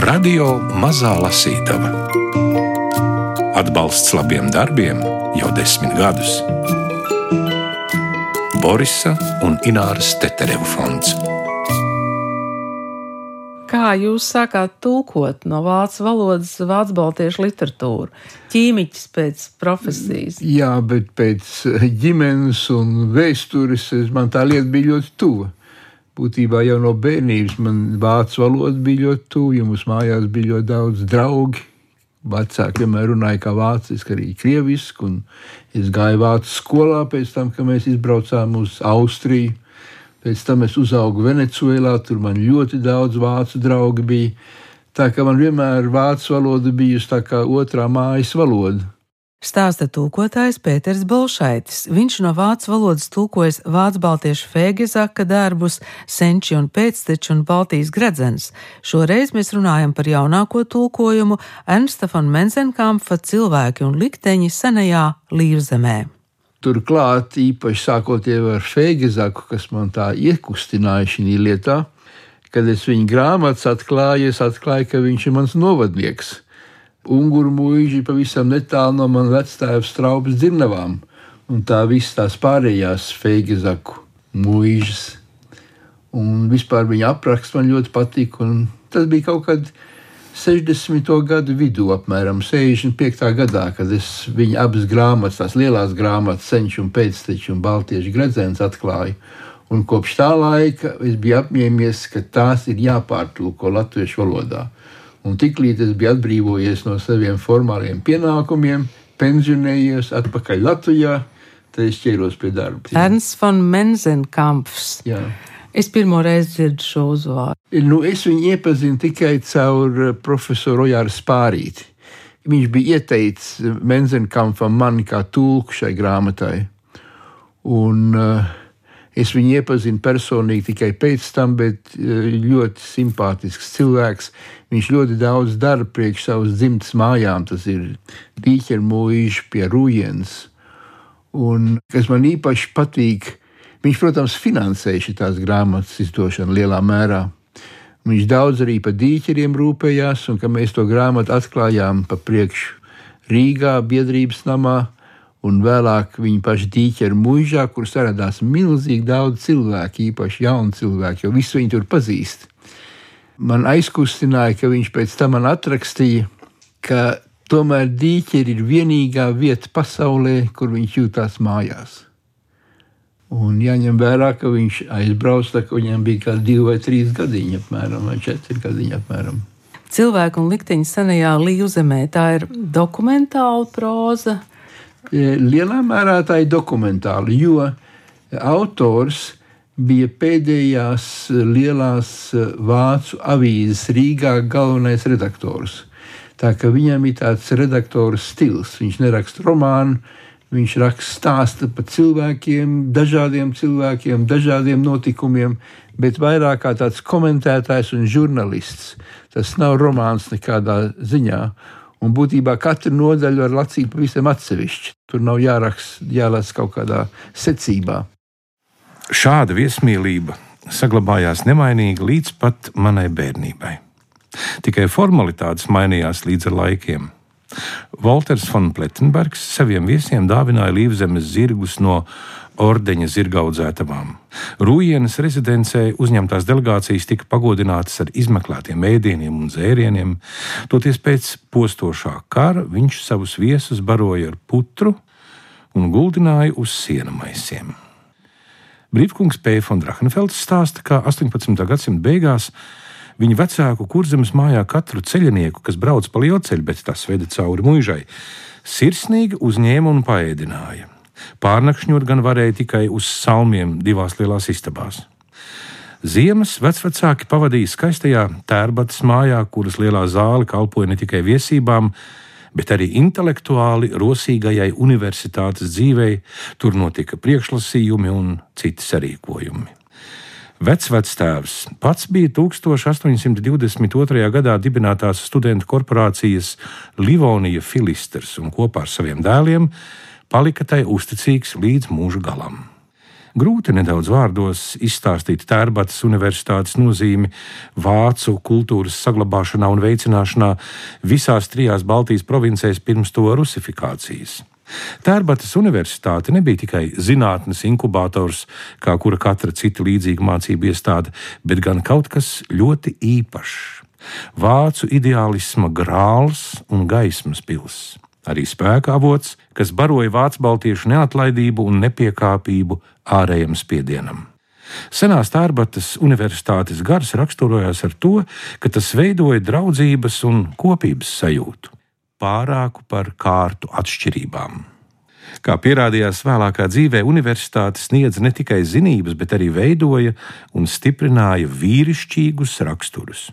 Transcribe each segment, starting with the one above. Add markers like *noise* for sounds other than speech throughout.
Radio Mazā Lasītava Atbalsts labiem darbiem jau desmit gadus Borisa un Ināras Tetereva fonds. Kā jūs sākāt tulkot no vācu valodas vācu baltiešu literatūru? Ķīmiķis pēc profesijas. Jā, bet pēc ģimenes un vēstures man tā lieta bija ļoti tuva. Būtībā jau no bērnības man vācu valoda bija ļoti tuva, jo mums mājās bija ļoti daudz draugu. Vecāki vienmēr runāja kā vāciski, arī krieviski. Es gāju vācu skolā pēc tam, kad mēs izbraucām uz Austriju. Pēc tam es uzaugu Venecijā, tur man ļoti daudz vācu draugu bija. Tā kā man vienmēr vācu valoda bijusi tā kā otrā mājas valoda. Stāsta tulkotājs Pēters Bolšaitis. Viņš no vācu valodas tulkojas vācu baltiešu fēgezaka darbus, senči un pēcteči un Baltijas gredzens. Šoreiz mēs runājam par jaunāko tulkojumu Ernsta von Menzenkampfa cilvēki un likteņi senajā Līvzemē. Turklāt, īpaši sākot ar Fēgezaku, kas man tā iekustināja šī lietā, kad es viņa grāmatas atklāju, es atklāju, ka viņš ir mans novadnieks. Unguru mūži pavisam netālu no manas vecāta straupas dzirnavām, un tā visas tās pārējās Fēgezaku mūžas. Un vispār viņa apraksts man ļoti patika, un tas bija kaut kad 60. gadu vidū, apmēram 65. gadā, kad es viņa abas grāmatas, tās lielās grāmatas, senču un pēcteču un baltiešu gredzens atklāju. Un kopš tā laika es biju apņēmies, ka tās ir jāpārtulko latviešu valodā. Un tiklīdz es biju atbrīvojies no saviem formāliem pienākumiem, pensionējies atpakaļ Latvijā, tad es ķēros pie darba. Ernsts von Menzenkampfs. Jā. Es pirmo reizi dzirdu šo uzvārdu. Nu, es viņu iepazinu tikai caur eh, profesoru Ojāru Spārīti. Viņš bija ieteicis Menzenkampam mani kā tulku šai grāmatai. Un, uh, es viņu iepazinu personīgi tikai pēc tam, bet uh, ļoti simpātisks cilvēks. Viņš ļoti daudz dara priekš savas dzimtas mājām. Tas ir dīķermūžs pie Rujens. Un kas man īpaši patīk, Viņš, protams, finansēja šīs grāmatas izdošanu lielā mērā. Viņš daudz arī par dīķeriem rūpējās, un kad mēs to grāmatu atklājām pa priekšu Rīgā, biedrības namā, un vēlāk viņa paša dīķeru mūžā, kur saradās milzīgi daudz cilvēku, īpaši jaunu cilvēku, jo visu viņu tur pazīst. Man aizkustināja, ka viņš pēc tam man atrakstīja, ka tomēr dīķeri ir vienīgā vieta pasaulē, kur viņš jūtās mājās. Un jāņem vērā, ka viņš aizbrauca, kad viņam bija kaut kādi divi vai trīs gadiņi, apmēram, vai četri gadiņi. Apmēram. Cilvēku un likteņa senajā līvzemē tā ir dokumentāla próza. E, lielā mērā tā ir dokumentāla, jo autors bija pēdējās lielās vācu avīzes Rīgā galvenais redaktors. Tā kā viņam ir tāds redaktora stils, viņš neraksta romānu, Viņš raksta stāstu par cilvēkiem, dažādiem cilvēkiem, dažādiem notikumiem, bet vairāk kā tāds komentētājs un žurnālists. Tas nav romāns nekādā ziņā. Un būtībā katru nodaļu var lasīt pavisam atsevišķi. Tur nav jāraksta, jālasa kaut kādā secībā. Šāda viesmīlība saglabājās nemainīga līdz pat manai bērnībai. Tikai formalitātes mainījās līdz ar laikiem. Walters von Plettenbergs saviem viesiem dāvināja līvzemes zirgus no ordeņa zirgaudzētavām. Rūjienas rezidencē uzņemtās delegācijas tika pagodinātas ar izmeklētiem ēdieniem un dzērieniem. Toties pēc postošā kara viņš savus viesus baroja ar putru un guldināja uz sienu maisiem. Brīvkungs P. von Drachenfelds stāsta, ka 18. gadsimta beigās Viņa vecāku kurzemes mājā katru ceļnieku, kas brauc pa lielceļu, bet tas veda cauri mūžai, sirsnīgi uzņēma un paēdināja. Pārnakšņot gan varēja tikai uz salmiem divās lielās istabās. Ziemas vecvecāki pavadīja skaistajā tērbatas mājā, kuras lielā zāle kalpoja ne tikai viesībām, bet arī intelektuāli rosīgajai universitātes dzīvei. Tur notika priekšlasījumi un citi sarīkojumi. Vecvectēvs pats bija 1822. gadā dibinātās studentu korporācijas Livonija Filisters un kopā ar saviem dēliem palika tai uzticīgs līdz mūža galam. Grūti nedaudz vārdos izstāstīt Tērbatas universitātes nozīmi vācu kultūras saglabāšanā un veicināšanā visās trijās Baltijas provincēs pirms to rusifikācijas. Tērbatas universitāte nebija tikai zinātnes inkubators, kā kura katra cita līdzīga mācību iestāde, bet gan kaut kas ļoti īpašs - vācu ideālisma grāls un gaismas pilsēta arī spēka avots, kas baroja vācu baltiešu neatlaidību un nepiekāpību ārējam spiedienam. Senās Tārbatas universitātes gars raksturojās ar to, ka tas veidoja draudzības un kopības sajūtu, pārāku par kārtu atšķirībām. Kā pierādījās vēlākā dzīvē, universitāte sniedza ne tikai zinības, bet arī veidoja un stiprināja vīrišķīgus raksturus.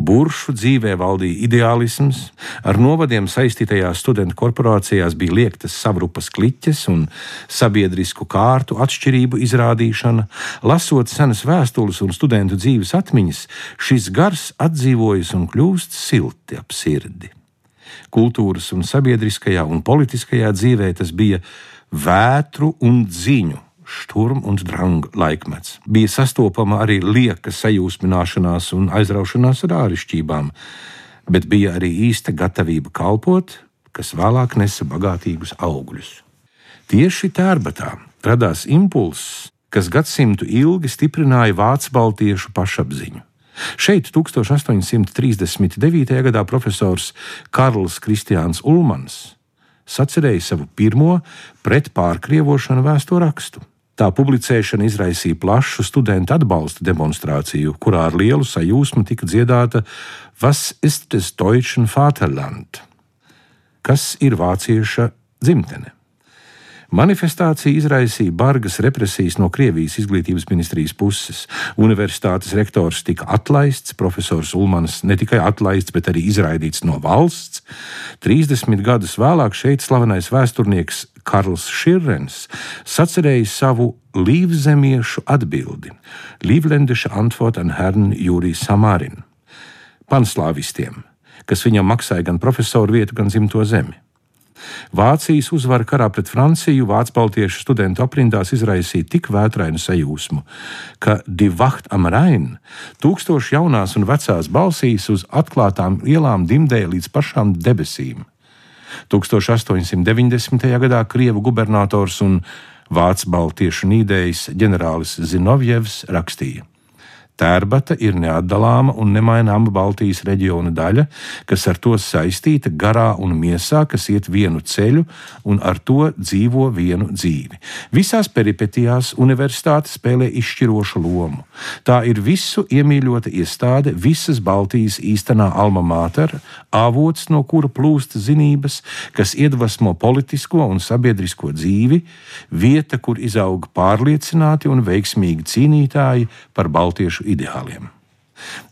Buršu dzīvē valdīja ideālisms, ar novadiem saistītajās studentu korporācijās bija liektas savrupas kliķes un sabiedrisku kārtu atšķirību izrādīšana. Lasot senas vēstules un studentu dzīves atmiņas, šis gars atdzīvojas un kļūst silti ap sirdi. Kultūras un sabiedriskajā un politiskajā dzīvē tas bija vētru un dziņu šturm un drang laikmets. Bija sastopama arī lieka sajūsmināšanās un aizraušanās ar āršķībām, bet bija arī īsta gatavība kalpot, kas vēlāk nesa bagātīgus augļus. Tieši tērbatā radās impulss, kas gadsimtu ilgi stiprināja vācu baltiešu pašapziņu. Šeit 1839. gadā profesors Karls Kristiāns Ulmans sacerēja savu pirmo pretpārkrievošanu vēsto rakstu. Tā publicēšana izraisīja plašu studentu atbalsta demonstrāciju, kurā ar lielu sajūsmu tika dziedāta Was ist das Deutschen Vaterland? Kas ir vācieša dzimtene? Manifestācija izraisīja bargas represijas no Krievijas izglītības ministrijas puses. Universitātes rektors tika atlaists, profesors Ulmans ne tikai atlaists, bet arī izraidīts no valsts. 30 gadus vēlāk šeit slavenais vēsturnieks Karls Širrens sacerēja savu līvzemiešu atbildi - Līvlendeša antwort an Herrn Jūriju Samārin - panslāvistiem, kas viņam maksāja gan profesoru vietu, gan dzimto zemi. Vācijas uzvara karā pret Franciju vācu baltiešu studentu aprindās izraisīja tik vētrainu sajūsmu, ka Divacht am Rhein tūkstoši jaunās un vecās balsīs uz atklātām ielām dimdēja līdz pašām debesīm. 1890. gadā Krievu gubernators un Vācu baltiešu nīdējs ģenerālis Zinovjevs rakstīja: Tērbata ir neatdalāma un nemaināma Baltijas reģiona daļa, kas ar to saistīta garā un miesā, kas iet vienu ceļu un ar to dzīvo vienu dzīvi. Visās peripetijās universitāte spēlē izšķirošu lomu. Tā ir visu iemīļota iestāde, visas Baltijas īstenā alma mater, avots, no kura plūst zinības, kas iedvesmo politisko un sabiedrisko dzīvi, vieta, kur izaug pārliecināti un veiksmīgi cīnītāji par Baltiešu ideāliem.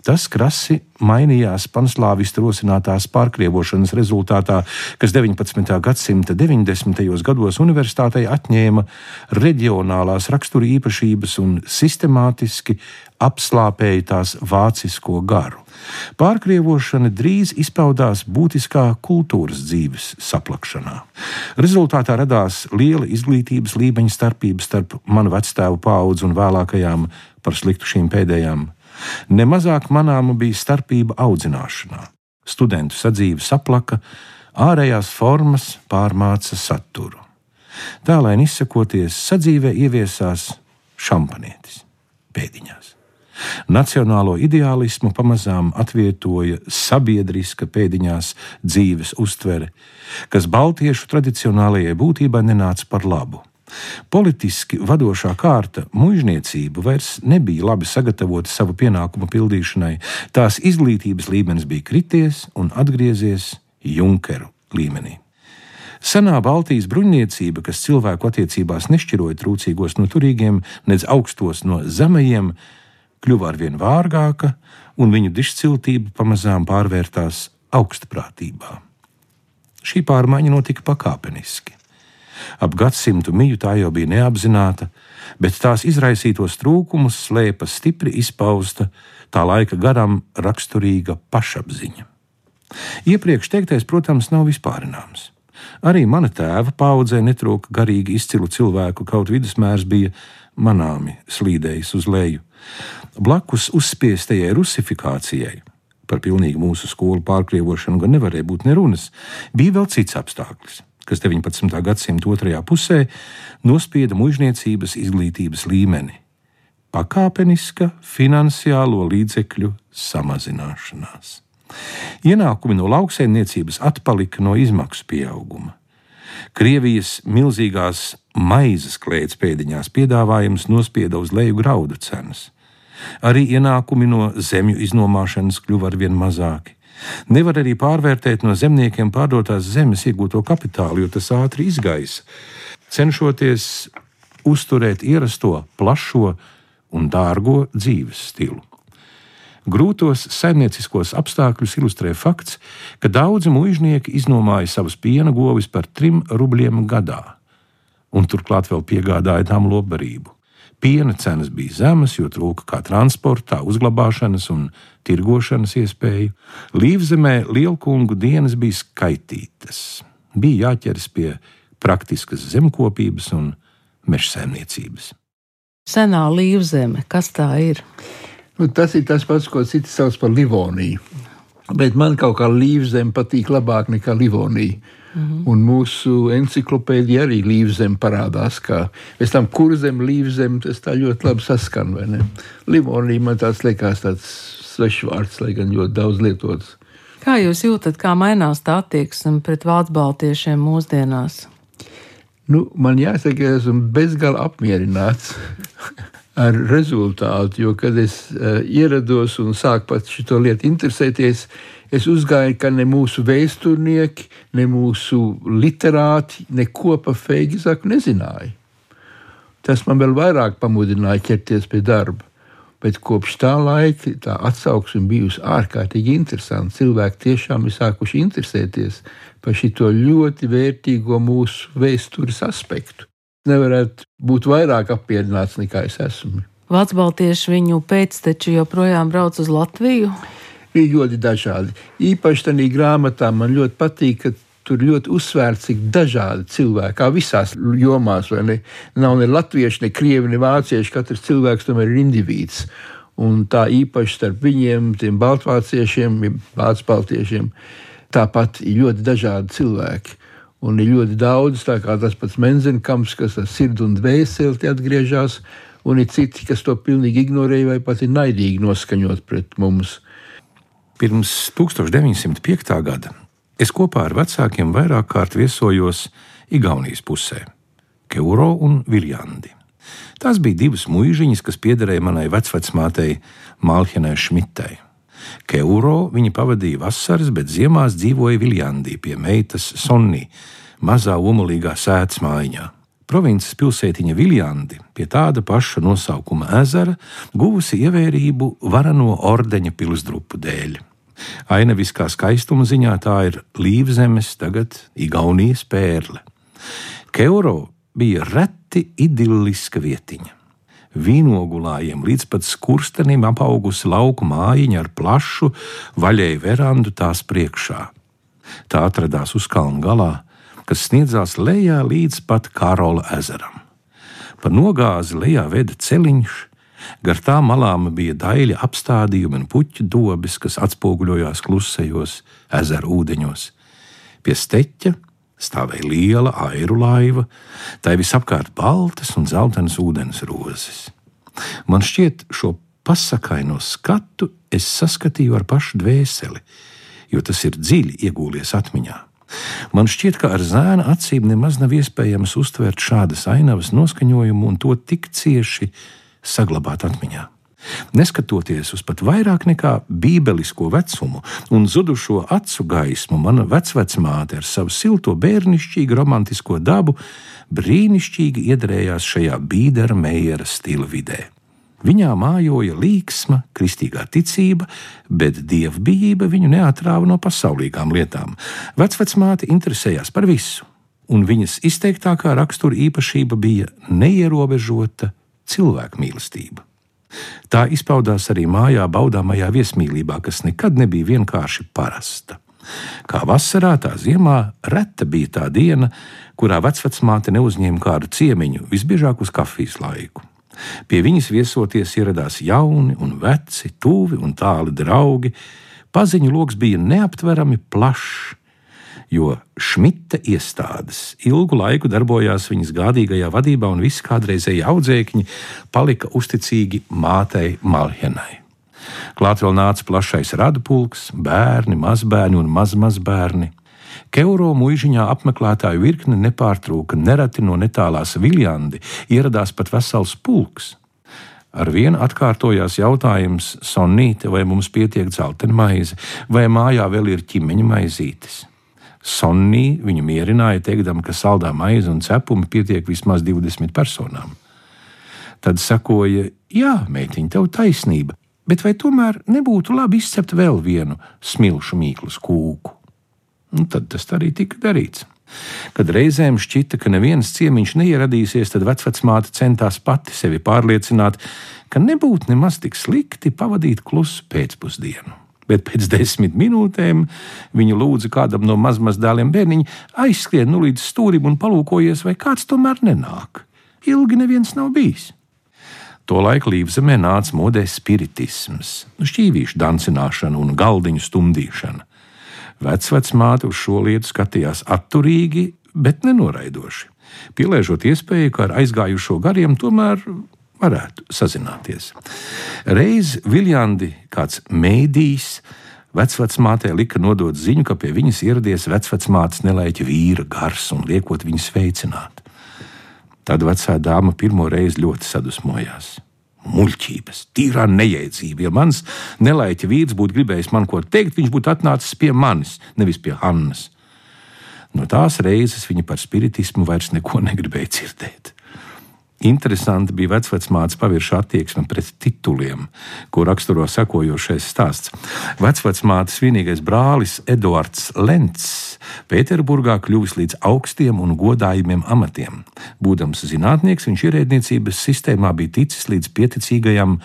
Tas krasi mainījās panslāvistu rosinātās pārkrievošanas rezultātā, kas 19. gadsimta 90. gados universitātei atņēma reģionālās rakstura īpašības un sistemātiski apslāpēja tās vācisko garu. Pārkrievošana drīz izpaudās būtiskā kultūras dzīves saplakšanā. Rezultātā radās liela izglītības līmeņa starpība starp manu vectēvu paudzi un vēlākajām par sliktu šīm pēdējām Nemazāk manāma bija starpība audzināšanā. Studentu sadzīve saplaka, ārējās formas pārmāca saturu. Tālēn izsakoties, sadzīvē ieviesās šampanietis pēdiņās. Nacionālo ideālismu pamazām atvietoja sabiedriska pēdiņās dzīves uztvere, kas baltiešu tradicionālajai būtībai nenāca par labu. Politiski vadošā kārta, muizniecība, vairs nebija labi sagatavota savu pienākumu pildīšanai. Tās izglītības līmenis bija krities un atgriezies Junkeru līmenī. Senā Baltijas bruņniecība, kas cilvēku attiecībās nešķiroja trūcīgos no turīgiem, nedz augstos no zemajiem, kļuva arvien vārgāka, un viņu dišciltība pamazām pārvērtās augstprātībā. Šī pārmaiņa notika pakāpeniski. Ap gadsimtu miju tā jau bija neapzināta, bet tās izraisītos trūkumus slēpa stipri izpausta tā laika garam raksturīga pašapziņa. Iepriekš teiktais, protams, nav vispārināms. Arī mana tēva paudzē netrūka garīgi izcilu cilvēku, kaut vidusmērs bija manāmi slīdējis uz leju. Blakus uzspiestajai rusifikācijai, par pilnīgi mūsu skolu pārkrievošanu gan nevarēja būt nerunas, bija vēl cits apstākļus, kas 19. gadsimta otrajā pusē nospieda mužniecības izglītības līmeni - pakāpeniska finansiālo līdzekļu samazināšanās. Ienākumi no lauksaimniecības atpalika no izmaksu pieauguma. Krievijas milzīgās maizes klēts pēdiņās piedāvājums nospieda uz leju graudu cenas. Arī ienākumi no zemju iznomāšanas kļuva arvien mazāki. Nevar arī pārvērtēt no zemniekiem pārdotās zemes iegūto kapitālu, jo tas ātri izgaisa, cenšoties uzturēt ierasto, plašo un dārgo dzīves stilu. Grūtos saimnieciskos apstākļus ilustrē fakts, ka daudzi muiznieki iznomāja savus piena govis par trim rubļiem gadā, un turklāt vēl piegādāja tām lobbarību. Piena cenas bija zemas, jo trūka kā transporta, uzglabāšanas un tirgošanas iespēju. Līvzemē lielkungu dienas bija skaitītas. Bija jāķeras pie praktiskas zemkopības un mežsaimniecības. Senā līvzeme, kas tā ir? Nu, tas ir tas pats, ko citi sauc par Livoniju. Bet man kaut kā līvzeme patīk labāk nekā Livonija. -hmm. Un mūsu encyklopēdija arī līvzem parādās, kā pēc tam kurzem, līvzem, tas tā ļoti labi saskan? Livonija man tāds liekas tāds svešvārds, lai gan ļoti daudz lietots. Kā jūs jūtat, kā mainās tā attieksme pret vācu baltiešiem mūsdienās? Nu, man jāsaka, ka esmu bezgalīgi apmierināts *laughs* ar rezultātu, jo, kad es uh, ierados un sāku pat šo lietu interesēties, uh, es uzgāju, ka ne mūsu vēsturnieki, ne mūsu literāti neko par Feigizaku nezināja. Tas man vēl vairāk pamudināja ķerties pie darba. Bet kopš tā laika tā atsauksme bijusi ārkārtīgi interesanta. Cilvēki tiešām ir sākuši interesēties par šo ļoti vērtīgo mūsu vēstures aspektu. Nevarētu būt vairāk apmierināts nekā es esmu. Vācu baltieši viņu pēcteči joprojām brauc uz Latviju bija ļoti dažādi. Īpaši tādā grāmatā man ļoti patīk, ka tur ļoti uzsvērts, cik dažādi cilvēki, kā visās jomās, ne? Nav ne latvieši, ne krievi, ne vācieši. Katrs cilvēks tomēr ir indivīds. Un tā īpaši starp viņiem, tiem baltvāciešiem, vācu baltiešiem, tāpat ir ļoti dažādi cilvēki. Un ir ļoti daudz, tā kā tas pats Menzenkamps, kas ar sirdi un dvēseli atgriežas, un ir citi, kas to pilnīgi ignorēja vai pat ir naidīgi noskaņot pret mums. Pirms 1905. gada es kopā ar vecākiem vairāk kārt viesojos Igaunijas pusē - Keuro un Viljandi. Tās bija divas mūžiņas, kas piederēja manai vecmātei Malhenai Šmitei. Keuro viņa pavadīja vasaras, bet ziemās dzīvoja Viljandī pie meitas Sonnī, mazā omulīgā sēdes mājiņā. Provinces pilsētiņa Viljandi pie tāda paša nosaukuma ezera guvusi ievērību varano ordeņa pilsdrupu dēļ. Ainaviskā skaistuma ziņā tā ir Līvzemes, tagad Igaunijas pērle. Keuro bija reti idilliska vietiņa. Vīnogulājiem līdz pat skurstenim apaugusi lauku mājiņa ar plašu, vaļēju verandu tās priekšā. Tā atradās uz kalna galā, kas sniedzās lejā līdz pat Karola ezeram. Pa nogāzi lejā veda celiņš, Gar tām malām bija daļa apstādījumi un puķu dobes, kas atspoguļojās klusajos ezeru ūdeņos. Pie steķa stāvēja liela airu laiva, tai visapkārt baltas un zeltainas ūdens rozes. Man šķiet, šo pasakaino skatu es saskatīju ar pašu dvēseli, jo tas ir dziļi iegūlies atmiņā. Man šķiet, ka ar zēna acīm nemaz nav iespējams uztvert šādas ainavas noskaņojumu un to tik cieši saglabāt atmiņā. Neskatoties uz pat vairāk nekā bībelisko vecumu un zudušo acu gaismu, mana vecmāte ar savu silto, bērnišķīgu, romantisko dabu brīnišķīgi iedarējās šajā Bīdera Meijera stila vidē. Viņā mājoja līksma, kristīgā ticība, bet dievbijība viņu neatrāva no pasaulīgām lietām. Vecmāte interesējās par visu, un viņas izteiktākā rakstura īpašība bija neierobežota cilvēku mīlestība. Tā izpaudās arī mājā baudāmajā viesmīlībā, kas nekad nebija vienkārši parasta. Kā vasarā, tā ziemā reta bija tā diena, kurā vecmāte neuzņēma kādu ciemiņu, visbiežāk uz kafijas laiku. Pie viņas viesoties ieradās jauni un veci, tuvi un tāli draugi. Paziņu lokus bija neaptverami plašs, jo Šmita iestādes ilgu laiku darbojās viņas gādīgajā vadībā, un visi kādreizēji audzēkņi palika uzticīgi mātei Malhenai. Klāt vēl nāca plašais radu pulks, bērni, mazbērni un mazmazbērni. Keuro mūžiņā apmeklētāju virkne nepārtrūka, nereti no netālās Viljandi ieradās pat vesels pulks. Ar vienu atkārtojās jautājums, Sonīte, vai mums pietiek dzeltena maize, vai mājā vēl ir ķīmeņa maizītes. Sonnī viņu mierināja, teikdama, ka saldā maize un cepumi pietiek vismaz 20 personām. Tad sakoja, jā, meitiņa, tev taisnība, bet vai tomēr nebūtu labi izcept vēl vienu smilšu mīklu kūku? Un nu, tad tas arī tika darīts. Kad reizēm šķita, ka neviens ciemiņš neieradīsies, tad vecmāte centās pati sevi pārliecināt, ka nebūtu nemaz tik slikti pavadīt klusu pēcpusdienu. Bet pēc *laughs* desmit minūtēm viņa lūdza kādam no mazmazdēliem bērniņa aizskrien nu līdz stūrim un palūkojies, vai kāds tomēr nenāk. Ilgi neviens nav bijis. Tolaik Līvzemē nāca modē spiritisms, šķīvīšu dancināšana un galdiņu stumdīšana. Vecvecmāte uz šo lietu skatījās atturīgi, bet nenoraidoši, pieliežot iespēju, ka ar aizgājušo gariem tomēr varētu sazināties. Reiz Viljandi kāds mēdījis vecvecmātei lika nodot ziņu, ka pie viņas ieradies vecvecmātes nelaiķa vīra gars un liekot viņu sveicināt. Tad vecā dāma pirmo reizi ļoti sadusmojās muļķības, tīrā neiedzība. Ja mans nelaiķa vīrs būtu gribējis man ko teikt, viņš būtu atnācis pie manis, nevis pie Hannas. No tās reizes viņa par spiritismu vairs neko negribēja dzirdēt. Interesanti bija vecmātes pavirša attieksme pret tituliem, ko raksturo sekojošais stāsts. Vecmātes vienīgais brālis Eduards Lents Pēterburgā kļuvis līdz augstiem un godājumiem amatiem. Būdams zinātnieks, viņš ierēdniecības sistēmā bija ticis līdz pieticīgajam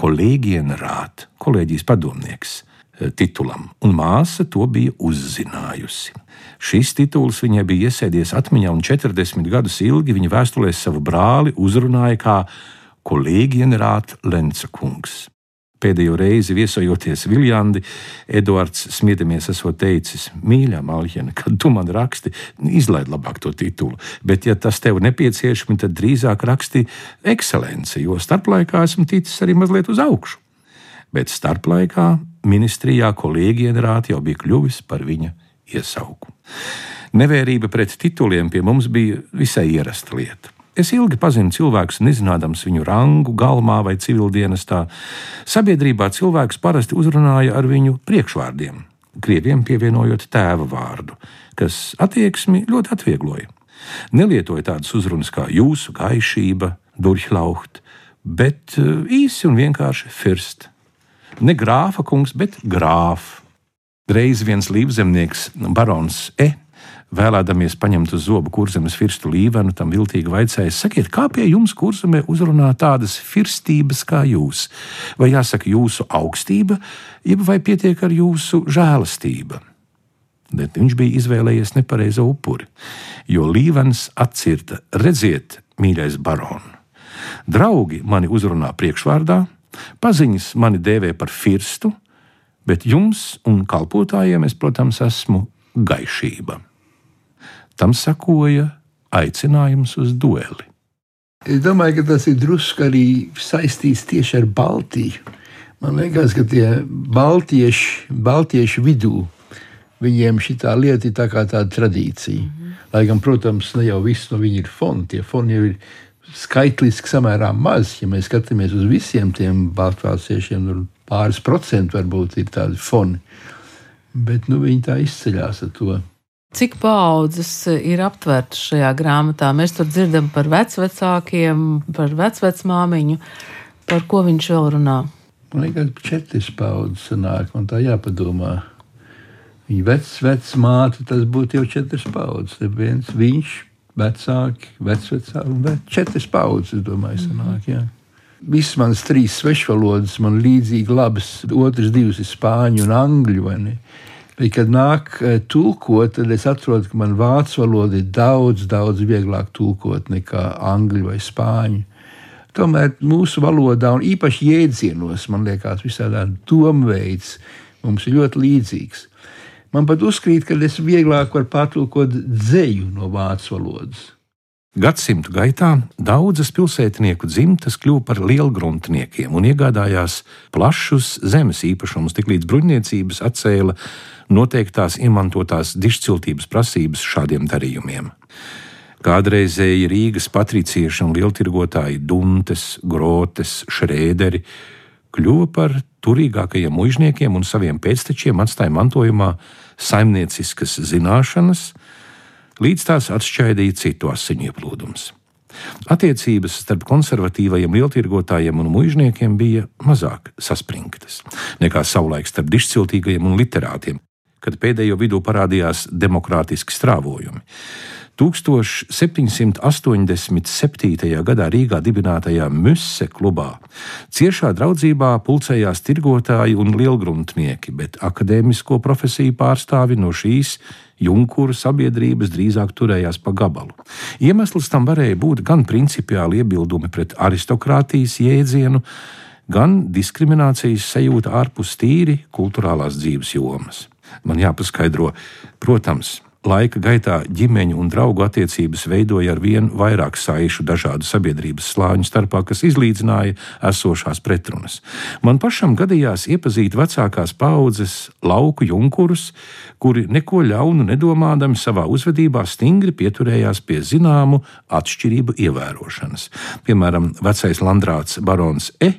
kolēģienrāt, kolēģijas padomnieks titulam, un māsa to bija uzzinājusi. Šis tituls viņai bija iesēdies atmiņā, un 40 gadus ilgi viņa vēstulēs savu brāli uzrunāja kā kolēģi ģenerāta Lenca kungs. Pēdējo reizi viesojoties Viljandi, Edvards smiedamies esot teicis: Mīļā, Malķene, kad tu man raksti, izlaid labāk to titulu, bet, ja tas tev nepieciešams, tad drīzāk raksti ekscelence, jo starplaikā esmu ticis arī mazliet uz augšu. Bet starplaikā ministrijā kolēģi ģenerāti jau bija kļuvis par viņa iesauku. Nevērība pret tituliem pie mums bija visai ierasta lieta. Es ilgi pazinu cilvēkus, nezinādams viņu rangu, galmā vai civildienestā. Sabiedrībā cilvēks parasti uzrunāja ar viņu priekšvārdiem, krieviem pievienojot tēva vārdu, kas attieksmi ļoti atviegloja. Nelietoja tādas uzrunas kā jūsu gaišība, duršlaucht, bet eh, īsi un vienkārši first. Ne grāfa kungs, bet grāfa. Reiz viens līvzemnieks, barons E, vēlēdamies paņemt uz zobu kurzemes firstu līvenu, tam viltīgi vaicāja: Sakiet, kā pie jums kurzemē uzrunā tādas firstības kā jūs? Vai jāsaka jūsu augstība, jeb vai pietiek ar jūsu žēlastība? Bet viņš bija izvēlējies nepareizo upuri, jo līvens atcirta: Redziet, mīļais baron, draugi mani uzrunā priekšvārdā, paziņas mani dēvē par firstu bet jums un kalpotājiem es, protams, esmu gaišība. Tam sekoja aicinājums uz dueli. Es domāju, ka tas ir drusku arī saistīts tieši ar Baltiju. Man liekas, ka tie baltieši, baltieši vidū viņiem šī lieta ir tā kā tāda tradīcija. Mm -hmm. Lai gan, protams, ne jau viss no viņiem ir foni. Tie foni jau ir skaitliski samērā maz. Ja mēs skatāmies uz visiem tiem baltvāciešiem, pāris procenti varbūt ir tādi foni. Bet nu, viņi tā izceļas ar to. Cik paudzes ir aptvertas šajā grāmatā? Mēs tur dzirdam par vecvecākiem, par vecvecmāmiņu, par ko viņš vēl runā. Man liekas, ka četras paudzes sanāk, man tā jāpadomā. Viņa vecs, vecs māte, tas būtu jau četras paudzes. Viens viņš, vecāki, vecvecāki un četras paudzes, es domāju, sanāk. Jā. Visas manas trīs svešvalodas man līdzīgi labas, otras divas ir spāņu un angļu. Bet, kad nāk e, tulkot, tad es atrodu, ka man vācu valoda ir daudz, daudz vieglāk tulkot nekā angļu vai spāņu. tomēr mūsu valodā un īpaši jēdzienos, man liekas, visādā domveids mums ir ļoti līdzīgs. Man pat uzkrīt, ka es vieglāk varu patulkot dzeju no vācu valodas. Gadsimtu gaitā daudzas pilsētnieku dzimtas kļuva par lielgruntniekiem un iegādājās plašus zemes īpašumus, tiklīdz bruņniecības atcēla noteiktās iemantotās dišciltības prasības šādiem darījumiem. Kādreizēji Rīgas patricieši un lieltirgotāji Duntes, Grotes, Šrēderi kļuva par turīgākajiem mužniekiem un saviem pēctečiem atstāja mantojumā saimnieciskas zināšanas, līdz tās atšķaidīja citu asiņu ieplūdums. Attiecības starp konservatīvajiem lieltirgotājiem un mužniekiem bija mazāk saspringtas nekā savulaik starp dišciltīgajiem un literātiem, kad pēdējo vidū parādījās demokrātiski strāvojumi. 1787. gadā Rīgā dibinātajā Müsse klubā ciešā draudzībā pulcējās tirgotāji un lielgruntnieki, bet akadēmisko profesiju pārstāvi no šīs Junkura sabiedrības drīzāk turējās pa gabalu. Iemesls tam varēja būt gan principiāli iebildumi pret aristokrātijas jēdzienu, gan diskriminācijas sajūta ārpus tīri kultūrālās dzīves jomas. Man jāpaskaidro, protams, Laika gaitā ģimeņu un draugu attiecības veidoja ar vien vairāk saišu dažādu sabiedrības slāņu starpā, kas izlīdzināja esošās pretrunas. Man pašam gadījās iepazīt vecākās paudzes lauku junkurus, kuri neko ļaunu nedomādami savā uzvedībā stingri pieturējās pie zināmu atšķirību ievērošanas. Piemēram, vecais landrāts barons E.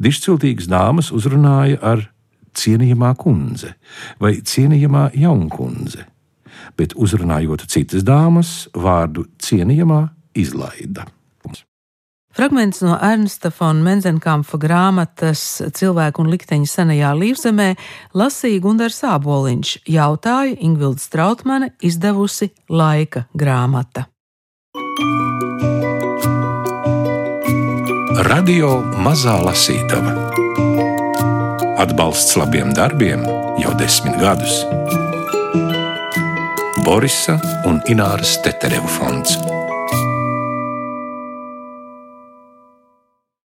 dišciltīgas dāmas uzrunāja ar cienījamā kundze vai cienījamā jaunkundze bet uzrunājot citas dāmas, vārdu cienījamā izlaida. Fragments no Ernsta von Menzenkampfa grāmatas Cilvēku un likteņa senajā līvzemē lasīja Gundars Āboliņš, jautāja Ingvilda Strautmane, izdevusi laika grāmata. Radio Mazā Lasītava Atbalsts labiem darbiem jau desmit gadus. Borisa un Ināras Teterevu fonds.